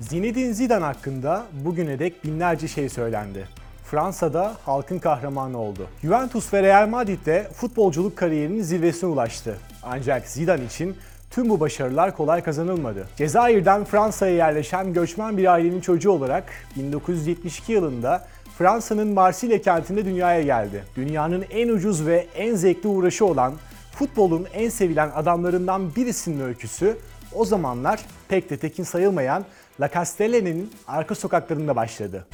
Zinedine Zidane hakkında bugüne dek binlerce şey söylendi. Fransa'da halkın kahramanı oldu. Juventus ve Real Madrid'de futbolculuk kariyerinin zirvesine ulaştı. Ancak Zidane için tüm bu başarılar kolay kazanılmadı. Cezayir'den Fransa'ya yerleşen göçmen bir ailenin çocuğu olarak 1972 yılında Fransa'nın Marsilya kentinde dünyaya geldi. Dünyanın en ucuz ve en zevkli uğraşı olan futbolun en sevilen adamlarından birisinin öyküsü o zamanlar pek de tekin sayılmayan La Castellani'nin arka sokaklarında başladı.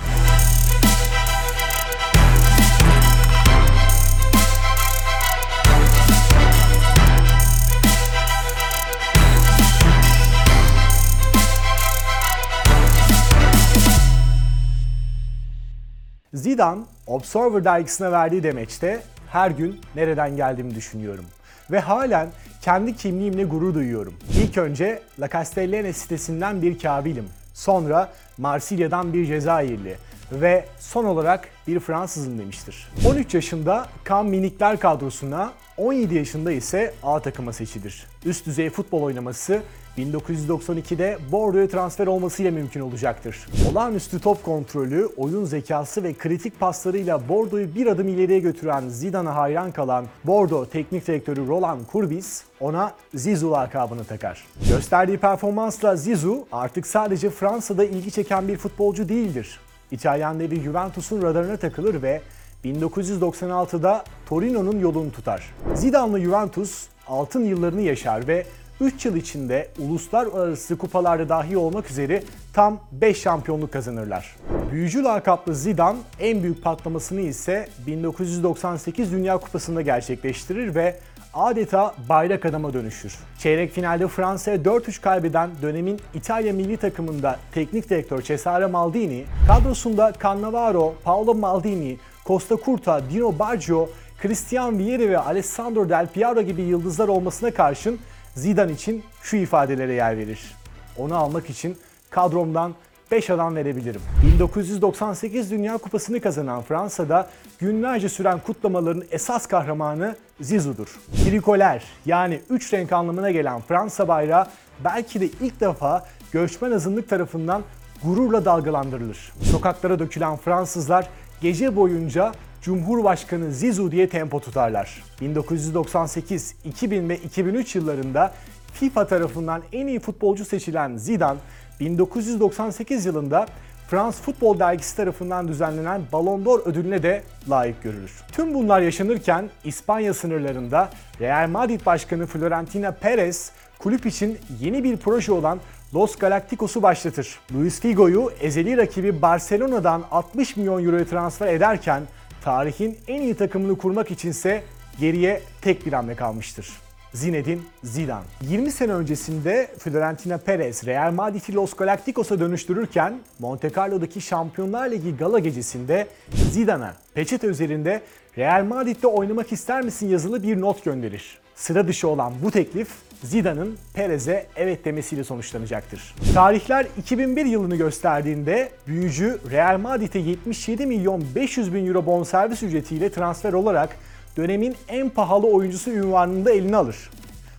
Zidane, Observer dergisine verdiği demeçte her gün nereden geldiğimi düşünüyorum. Ve halen kendi kimliğimle gurur duyuyorum. İlk önce La Castellane sitesinden bir kabilim. Sonra Marsilya'dan bir Cezayirli. Ve son olarak bir Fransızım demiştir. 13 yaşında Kan Minikler kadrosuna, 17 yaşında ise A takıma seçilir. Üst düzey futbol oynaması 1992'de Bordeaux'a transfer olmasıyla mümkün olacaktır. Olağanüstü top kontrolü, oyun zekası ve kritik paslarıyla Bordeaux'u bir adım ileriye götüren Zidane'a hayran kalan Bordeaux teknik direktörü Roland Courbis ona Zizou lakabını takar. Gösterdiği performansla Zizou artık sadece Fransa'da ilgi çeken bir futbolcu değildir. İtalyan devi Juventus'un radarına takılır ve 1996'da Torino'nun yolunu tutar. Zidane'lı Juventus altın yıllarını yaşar ve 3 yıl içinde uluslararası kupalarda dahi olmak üzere tam 5 şampiyonluk kazanırlar. Büyücü lakaplı Zidane en büyük patlamasını ise 1998 Dünya Kupası'nda gerçekleştirir ve adeta bayrak adama dönüşür. Çeyrek finalde Fransa'ya 4-3 kaybeden dönemin İtalya milli takımında teknik direktör Cesare Maldini, kadrosunda Cannavaro, Paolo Maldini, Costa Curta, Dino Baggio, Christian Vieri ve Alessandro Del Piero gibi yıldızlar olmasına karşın Zidane için şu ifadelere yer verir. Onu almak için kadromdan 5 adam verebilirim. 1998 Dünya Kupası'nı kazanan Fransa'da günlerce süren kutlamaların esas kahramanı Zizou'dur. Trikoler yani 3 renk anlamına gelen Fransa bayrağı belki de ilk defa göçmen azınlık tarafından gururla dalgalandırılır. Sokaklara dökülen Fransızlar gece boyunca Cumhurbaşkanı Zizou diye tempo tutarlar. 1998, 2000 ve 2003 yıllarında FIFA tarafından en iyi futbolcu seçilen Zidane, 1998 yılında Frans Futbol Dergisi tarafından düzenlenen Ballon d'Or ödülüne de layık görülür. Tüm bunlar yaşanırken İspanya sınırlarında Real Madrid Başkanı Florentino Perez kulüp için yeni bir proje olan Los Galacticos'u başlatır. Luis Figo'yu ezeli rakibi Barcelona'dan 60 milyon euroya transfer ederken tarihin en iyi takımını kurmak içinse geriye tek bir hamle kalmıştır. Zinedine Zidane. 20 sene öncesinde Florentino Perez Real Madrid'i Los Galacticos'a dönüştürürken Monte Carlo'daki Şampiyonlar Ligi gala gecesinde Zidane'a peçete üzerinde Real Madrid'de oynamak ister misin yazılı bir not gönderir. Sıra dışı olan bu teklif Zidane'ın Perez'e evet demesiyle sonuçlanacaktır. Tarihler 2001 yılını gösterdiğinde büyücü Real Madrid'e 77 milyon 500 bin euro bonservis ücretiyle transfer olarak dönemin en pahalı oyuncusu ünvanını da eline alır.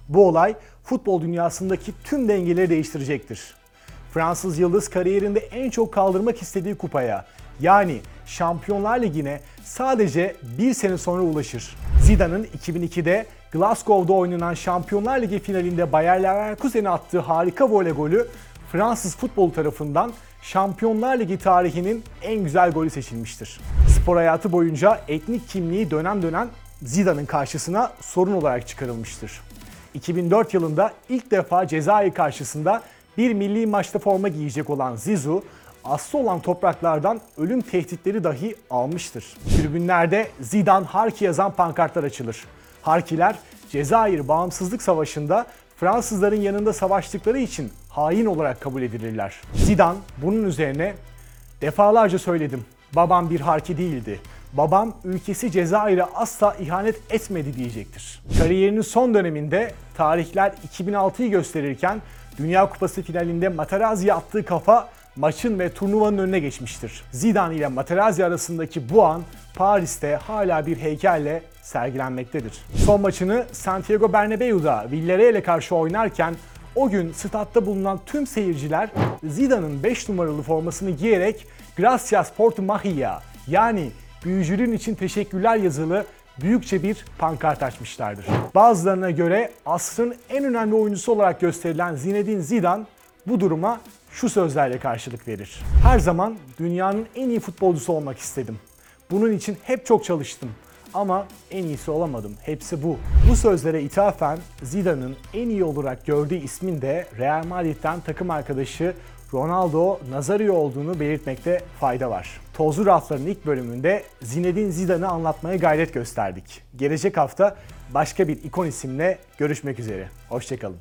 Bu olay futbol dünyasındaki tüm dengeleri değiştirecektir. Fransız Yıldız kariyerinde en çok kaldırmak istediği kupaya yani Şampiyonlar Ligi'ne sadece bir sene sonra ulaşır. Zidane'ın 2002'de Glasgow'da oynanan Şampiyonlar Ligi finalinde Bayer Leverkusen'e attığı harika voley golü Fransız futbol tarafından Şampiyonlar Ligi tarihinin en güzel golü seçilmiştir. Spor hayatı boyunca etnik kimliği dönem dönem Zidane'ın karşısına sorun olarak çıkarılmıştır. 2004 yılında ilk defa Cezayir karşısında bir milli maçta forma giyecek olan Zizou, aslı olan topraklardan ölüm tehditleri dahi almıştır. Tribünlerde Zidane Harki yazan pankartlar açılır. Harkiler Cezayir Bağımsızlık Savaşı'nda Fransızların yanında savaştıkları için hain olarak kabul edilirler. Zidane bunun üzerine defalarca söyledim. Babam bir harki değildi. Babam ülkesi Cezayir'e asla ihanet etmedi diyecektir. Kariyerinin son döneminde tarihler 2006'yı gösterirken Dünya Kupası finalinde Materazzi'ye attığı kafa maçın ve turnuvanın önüne geçmiştir. Zidane ile Materazzi arasındaki bu an Paris'te hala bir heykelle sergilenmektedir. Son maçını Santiago Bernabeu'da Villarreal'e karşı oynarken O gün statta bulunan tüm seyirciler Zidane'ın 5 numaralı formasını giyerek Gracias por tu magia yani büyücülüğün için teşekkürler yazılı büyükçe bir pankart açmışlardır. Bazılarına göre asrın en önemli oyuncusu olarak gösterilen Zinedine Zidane bu duruma şu sözlerle karşılık verir. Her zaman dünyanın en iyi futbolcusu olmak istedim. Bunun için hep çok çalıştım. Ama en iyisi olamadım. Hepsi bu. Bu sözlere ithafen Zidane'ın en iyi olarak gördüğü ismin de Real Madrid'den takım arkadaşı Ronaldo Nazario olduğunu belirtmekte fayda var. Tozlu Rafların ilk bölümünde Zinedine Zidane'ı anlatmaya gayret gösterdik. Gelecek hafta başka bir ikon isimle görüşmek üzere. Hoşçakalın.